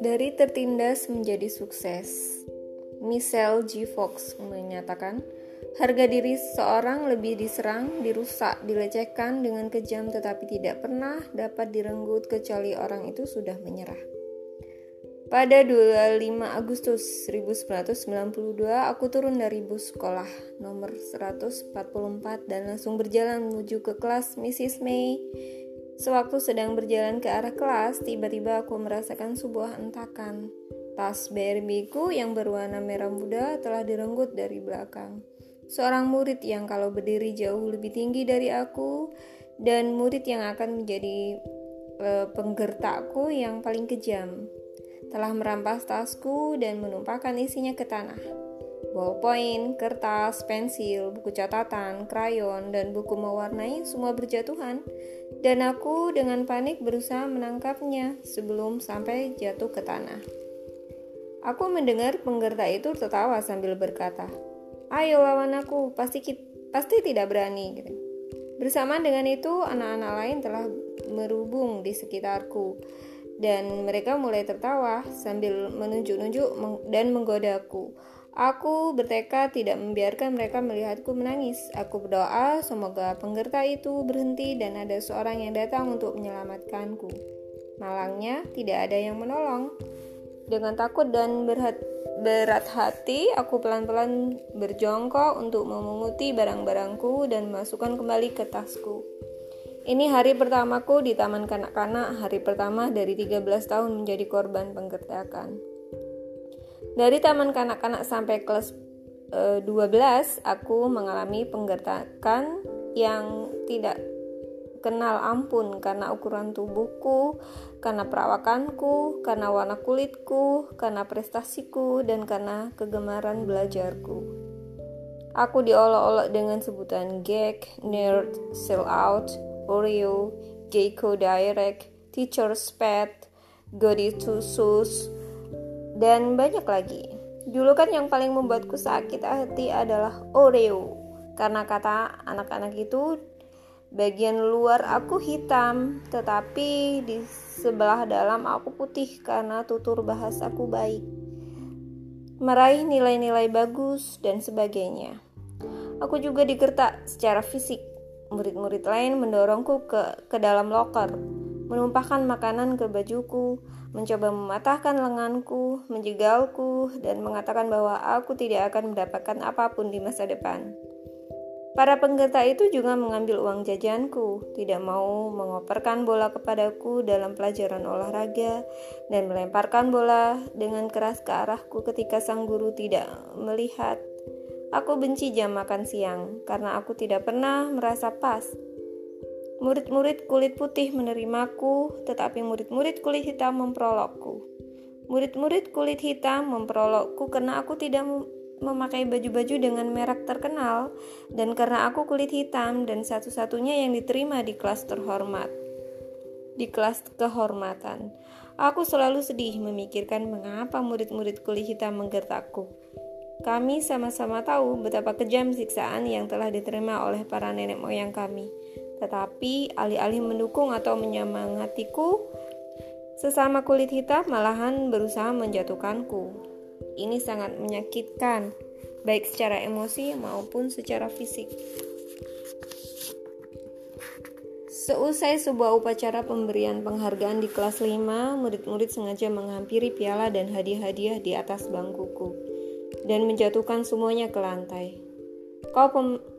Dari tertindas menjadi sukses. Michelle G. Fox menyatakan, harga diri seorang lebih diserang, dirusak, dilecehkan dengan kejam tetapi tidak pernah dapat direnggut kecuali orang itu sudah menyerah. Pada 25 Agustus 1992, aku turun dari bus sekolah nomor 144 dan langsung berjalan menuju ke kelas Mrs. May Sewaktu sedang berjalan ke arah kelas, tiba-tiba aku merasakan sebuah entakan. Tas BRB-ku yang berwarna merah muda telah direnggut dari belakang. Seorang murid yang kalau berdiri jauh lebih tinggi dari aku dan murid yang akan menjadi e, penggertakku yang paling kejam telah merampas tasku dan menumpahkan isinya ke tanah. Ballpoint, kertas, pensil, buku catatan, krayon, dan buku mewarnai semua berjatuhan, dan aku dengan panik berusaha menangkapnya sebelum sampai jatuh ke tanah. Aku mendengar penggerta itu tertawa sambil berkata, "Ayo lawan aku, pasti pasti tidak berani." Gitu. Bersamaan dengan itu, anak-anak lain telah merubung di sekitarku dan mereka mulai tertawa sambil menunjuk-nunjuk dan menggodaku. Aku bertekad tidak membiarkan mereka melihatku menangis. Aku berdoa semoga penggerta itu berhenti dan ada seorang yang datang untuk menyelamatkanku. Malangnya, tidak ada yang menolong. Dengan takut dan berat, berat hati, aku pelan-pelan berjongkok untuk memunguti barang-barangku dan masukkan kembali ke tasku. Ini hari pertamaku di Taman Kanak-Kanak, hari pertama dari 13 tahun menjadi korban penggertakan. Dari taman kanak-kanak sampai kelas e, 12, aku mengalami penggertakan yang tidak kenal ampun karena ukuran tubuhku, karena perawakanku, karena warna kulitku, karena prestasiku, dan karena kegemaran belajarku. Aku diolok-olok dengan sebutan gag, nerd, sell out, Oreo, Geico Direct, teacher's pet, goody two shoes, dan banyak lagi. Julukan yang paling membuatku sakit hati adalah Oreo, karena kata anak-anak itu bagian luar aku hitam, tetapi di sebelah dalam aku putih karena tutur bahasaku baik. Meraih nilai-nilai bagus dan sebagainya. Aku juga digertak secara fisik. Murid-murid lain mendorongku ke ke dalam loker, menumpahkan makanan ke bajuku, mencoba mematahkan lenganku, menjegalku, dan mengatakan bahwa aku tidak akan mendapatkan apa pun di masa depan. Para penggerta itu juga mengambil uang jajanku, tidak mau mengoperkan bola kepadaku dalam pelajaran olahraga, dan melemparkan bola dengan keras ke arahku ketika sang guru tidak melihat. Aku benci jam makan siang karena aku tidak pernah merasa pas Murid-murid kulit putih menerimaku, tetapi murid-murid kulit hitam memperolokku. Murid-murid kulit hitam memperolokku karena aku tidak memakai baju-baju dengan merek terkenal dan karena aku kulit hitam dan satu-satunya yang diterima di kelas terhormat. Di kelas kehormatan, aku selalu sedih memikirkan mengapa murid-murid kulit hitam menggertakku. Kami sama-sama tahu betapa kejam siksaan yang telah diterima oleh para nenek moyang kami tetapi alih-alih mendukung atau menyemangatiku, sesama kulit hitam malahan berusaha menjatuhkanku. Ini sangat menyakitkan, baik secara emosi maupun secara fisik. Seusai sebuah upacara pemberian penghargaan di kelas 5, murid-murid sengaja menghampiri piala dan hadiah-hadiah di atas bangkuku dan menjatuhkan semuanya ke lantai. Kau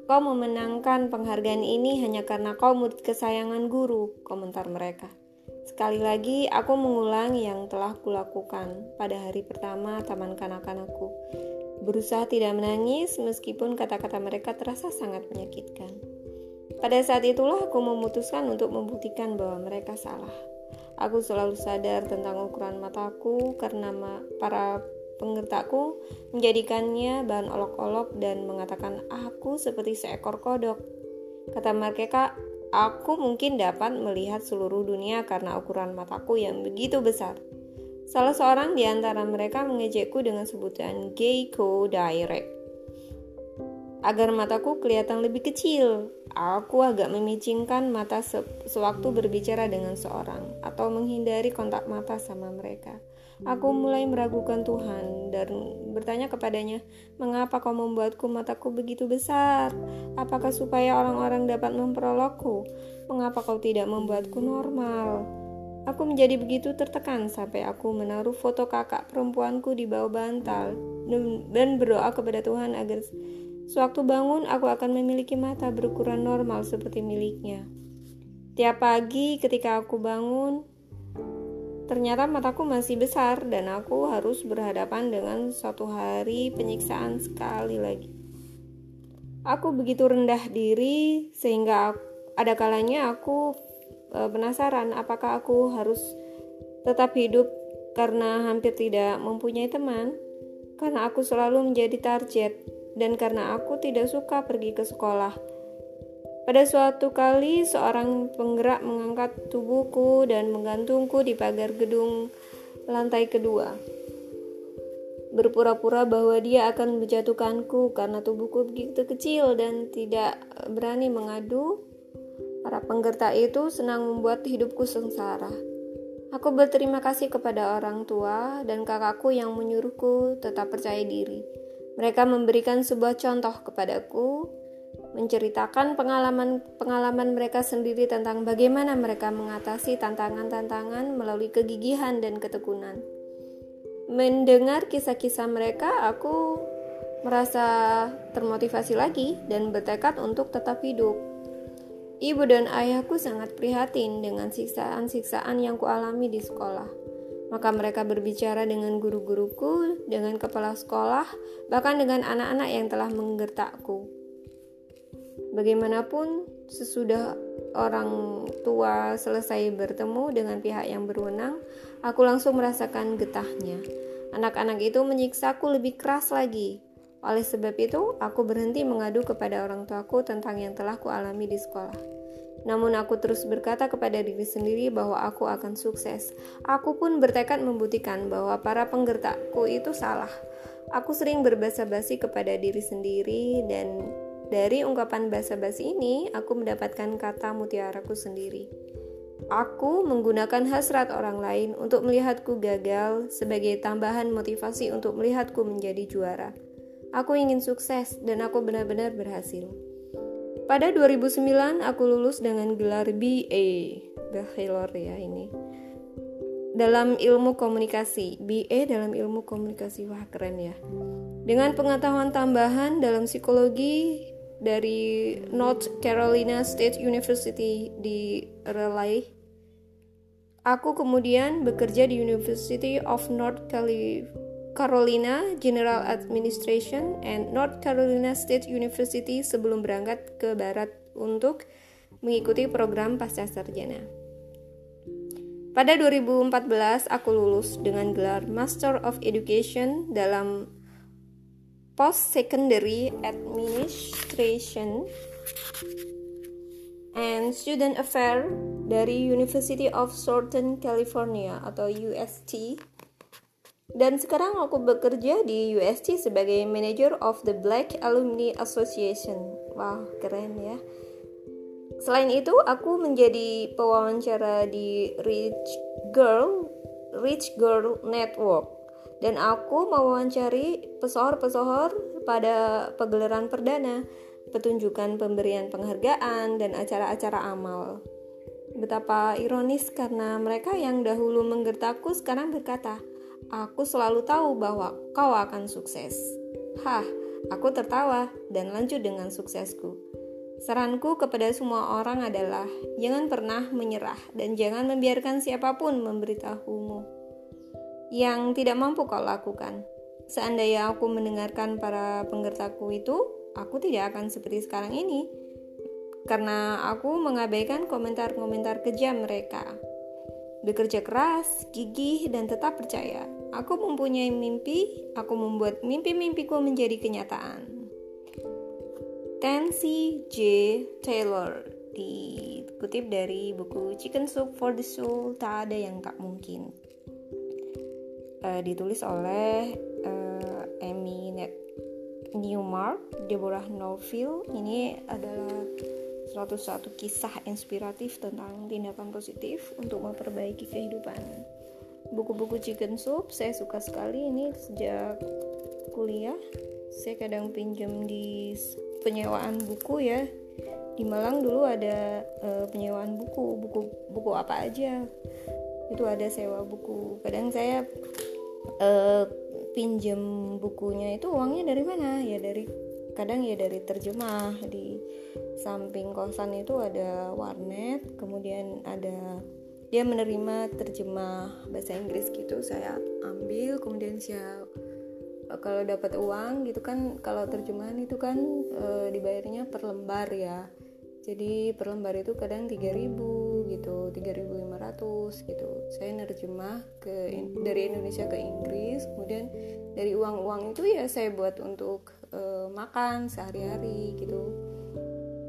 Kau memenangkan penghargaan ini hanya karena kau murid kesayangan guru, komentar mereka. Sekali lagi, aku mengulang yang telah kulakukan pada hari pertama taman kanak-kanakku. Berusaha tidak menangis meskipun kata-kata mereka terasa sangat menyakitkan. Pada saat itulah aku memutuskan untuk membuktikan bahwa mereka salah. Aku selalu sadar tentang ukuran mataku karena para Penggertakku menjadikannya bahan olok-olok dan mengatakan aku seperti seekor kodok. Kata mereka, aku mungkin dapat melihat seluruh dunia karena ukuran mataku yang begitu besar. Salah seorang di antara mereka mengejekku dengan sebutan Geico Direct. Agar mataku kelihatan lebih kecil, Aku agak memicingkan mata se sewaktu berbicara dengan seorang atau menghindari kontak mata sama mereka. Aku mulai meragukan Tuhan dan bertanya kepadanya, "Mengapa kau membuatku mataku begitu besar? Apakah supaya orang-orang dapat memperolokku? Mengapa kau tidak membuatku normal?" Aku menjadi begitu tertekan sampai aku menaruh foto kakak perempuanku di bawah bantal dan berdoa kepada Tuhan agar Sewaktu bangun, aku akan memiliki mata berukuran normal seperti miliknya. Tiap pagi ketika aku bangun, ternyata mataku masih besar dan aku harus berhadapan dengan suatu hari penyiksaan sekali lagi. Aku begitu rendah diri sehingga ada kalanya aku e, penasaran apakah aku harus tetap hidup karena hampir tidak mempunyai teman, karena aku selalu menjadi target dan karena aku tidak suka pergi ke sekolah. Pada suatu kali, seorang penggerak mengangkat tubuhku dan menggantungku di pagar gedung lantai kedua. Berpura-pura bahwa dia akan menjatuhkanku karena tubuhku begitu kecil dan tidak berani mengadu. Para penggertak itu senang membuat hidupku sengsara. Aku berterima kasih kepada orang tua dan kakakku yang menyuruhku tetap percaya diri mereka memberikan sebuah contoh kepadaku, menceritakan pengalaman-pengalaman mereka sendiri tentang bagaimana mereka mengatasi tantangan-tantangan melalui kegigihan dan ketekunan. Mendengar kisah-kisah mereka, aku merasa termotivasi lagi dan bertekad untuk tetap hidup. Ibu dan ayahku sangat prihatin dengan siksaan-siksaan yang kualami di sekolah. Maka mereka berbicara dengan guru-guruku, dengan kepala sekolah, bahkan dengan anak-anak yang telah menggertakku. Bagaimanapun, sesudah orang tua selesai bertemu dengan pihak yang berwenang, aku langsung merasakan getahnya. Anak-anak itu menyiksaku lebih keras lagi. Oleh sebab itu, aku berhenti mengadu kepada orang tuaku tentang yang telah kualami di sekolah. Namun aku terus berkata kepada diri sendiri bahwa aku akan sukses. Aku pun bertekad membuktikan bahwa para penggertakku itu salah. Aku sering berbasa-basi kepada diri sendiri dan dari ungkapan basa-basi ini aku mendapatkan kata mutiaraku sendiri. Aku menggunakan hasrat orang lain untuk melihatku gagal sebagai tambahan motivasi untuk melihatku menjadi juara. Aku ingin sukses dan aku benar-benar berhasil. Pada 2009 aku lulus dengan gelar BA, bachelor ya ini. Dalam ilmu komunikasi, BA dalam ilmu komunikasi wah keren ya. Dengan pengetahuan tambahan dalam psikologi dari North Carolina State University di Raleigh. Aku kemudian bekerja di University of North Carolina General Administration and North Carolina State University sebelum berangkat ke barat untuk mengikuti program pasca sarjana. Pada 2014 aku lulus dengan gelar Master of Education dalam Post Secondary Administration and Student Affair dari University of Southern California atau UST dan sekarang aku bekerja di UST sebagai Manager of the Black Alumni Association. Wah, keren ya. Selain itu, aku menjadi pewawancara di Rich Girl Rich Girl Network dan aku mewawancari pesohor-pesohor pada pegelaran perdana, petunjukan pemberian penghargaan dan acara-acara amal. Betapa ironis karena mereka yang dahulu menggertakku sekarang berkata, Aku selalu tahu bahwa kau akan sukses. Hah, aku tertawa dan lanjut dengan suksesku. Saranku kepada semua orang adalah jangan pernah menyerah dan jangan membiarkan siapa pun memberitahumu yang tidak mampu kau lakukan. Seandainya aku mendengarkan para penggertaku itu, aku tidak akan seperti sekarang ini karena aku mengabaikan komentar-komentar kejam mereka. Bekerja keras, gigih, dan tetap percaya. Aku mempunyai mimpi, aku membuat mimpi-mimpiku menjadi kenyataan. Tensi J. Taylor dikutip dari buku Chicken Soup for the Soul Tak Ada Yang Tak Mungkin uh, ditulis oleh uh, Amy Net Newmark Deborah Norville ini adalah 101 kisah inspiratif tentang tindakan positif untuk memperbaiki kehidupan. Buku-buku Chicken Soup saya suka sekali ini sejak kuliah. Saya kadang pinjam di penyewaan buku ya. Di Malang dulu ada uh, penyewaan buku, buku buku apa aja. Itu ada sewa buku. Kadang saya uh, pinjam bukunya itu uangnya dari mana? Ya dari kadang ya dari terjemah. Di samping kosan itu ada warnet kemudian ada dia menerima terjemah bahasa Inggris gitu saya ambil kemudian saya eh, kalau dapat uang gitu kan kalau terjemahan itu kan e, dibayarnya per lembar ya. Jadi per lembar itu kadang 3000 gitu 3500 gitu. Saya nerjemah ke dari Indonesia ke Inggris kemudian dari uang-uang itu ya saya buat untuk uh, makan sehari-hari gitu.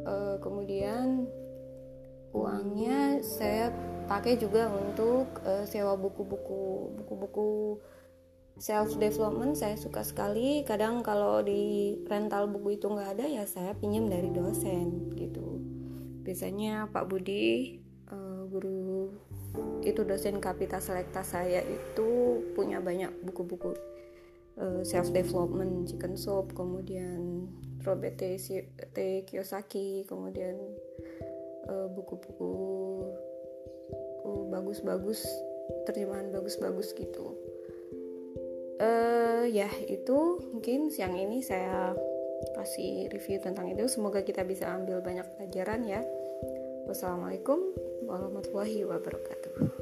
Uh, kemudian uangnya saya pakai juga untuk uh, sewa buku-buku buku-buku self development saya suka sekali. Kadang kalau di rental buku itu nggak ada ya saya pinjam dari dosen gitu. Biasanya Pak Budi itu dosen kapita selekta saya itu punya banyak buku-buku uh, self development chicken soup kemudian Robert T. Kiyosaki kemudian uh, buku-buku uh, bagus-bagus terjemahan bagus-bagus gitu. Uh, ya itu mungkin siang ini saya kasih review tentang itu. Semoga kita bisa ambil banyak pelajaran ya. Wassalamualaikum warahmatullahi wabarakatuh